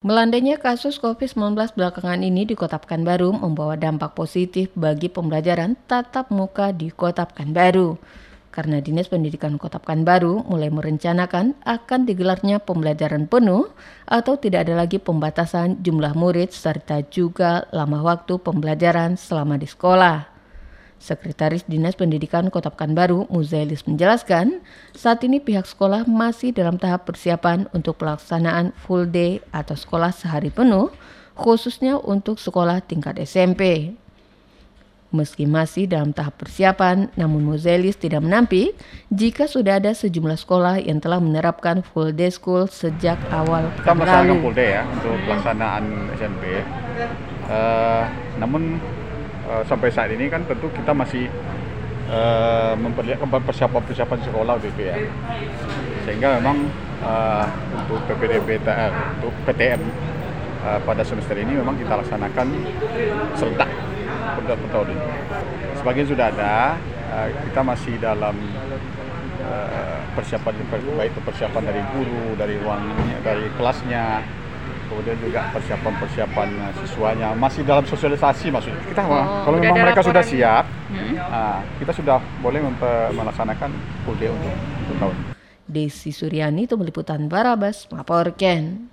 Melandainya kasus COVID-19 belakangan ini di Kota Pekanbaru membawa dampak positif bagi pembelajaran tatap muka di Kota Pekanbaru. Karena Dinas Pendidikan Kota Pekanbaru mulai merencanakan akan digelarnya pembelajaran penuh atau tidak ada lagi pembatasan jumlah murid serta juga lama waktu pembelajaran selama di sekolah. Sekretaris Dinas Pendidikan Kota Pekanbaru, Muzailis menjelaskan, saat ini pihak sekolah masih dalam tahap persiapan untuk pelaksanaan full day atau sekolah sehari penuh, khususnya untuk sekolah tingkat SMP. Meski masih dalam tahap persiapan, namun Muzailis tidak menampik jika sudah ada sejumlah sekolah yang telah menerapkan full day school sejak awal kita melaksanakan full day ya untuk pelaksanaan SMP. Uh, namun uh, sampai saat ini kan tentu kita masih uh, memperlihatkan persiapan-persiapan sekolah UTP ya. Sehingga memang uh, untuk PPDB uh, untuk PTM uh, pada semester ini memang kita laksanakan serentak pada tahun ini. Sebagian sudah ada, uh, kita masih dalam uh, persiapan baik itu persiapan dari guru, dari ruangnya, dari kelasnya, kemudian juga persiapan-persiapan siswanya masih dalam sosialisasi maksudnya kita Oh, kalau memang mereka sudah laporan. siap Hmm. ah, kita sudah boleh melaksanakan full day untuk, untuk tahun ini. Desi Suryani itu meliputan Barabas melaporkan.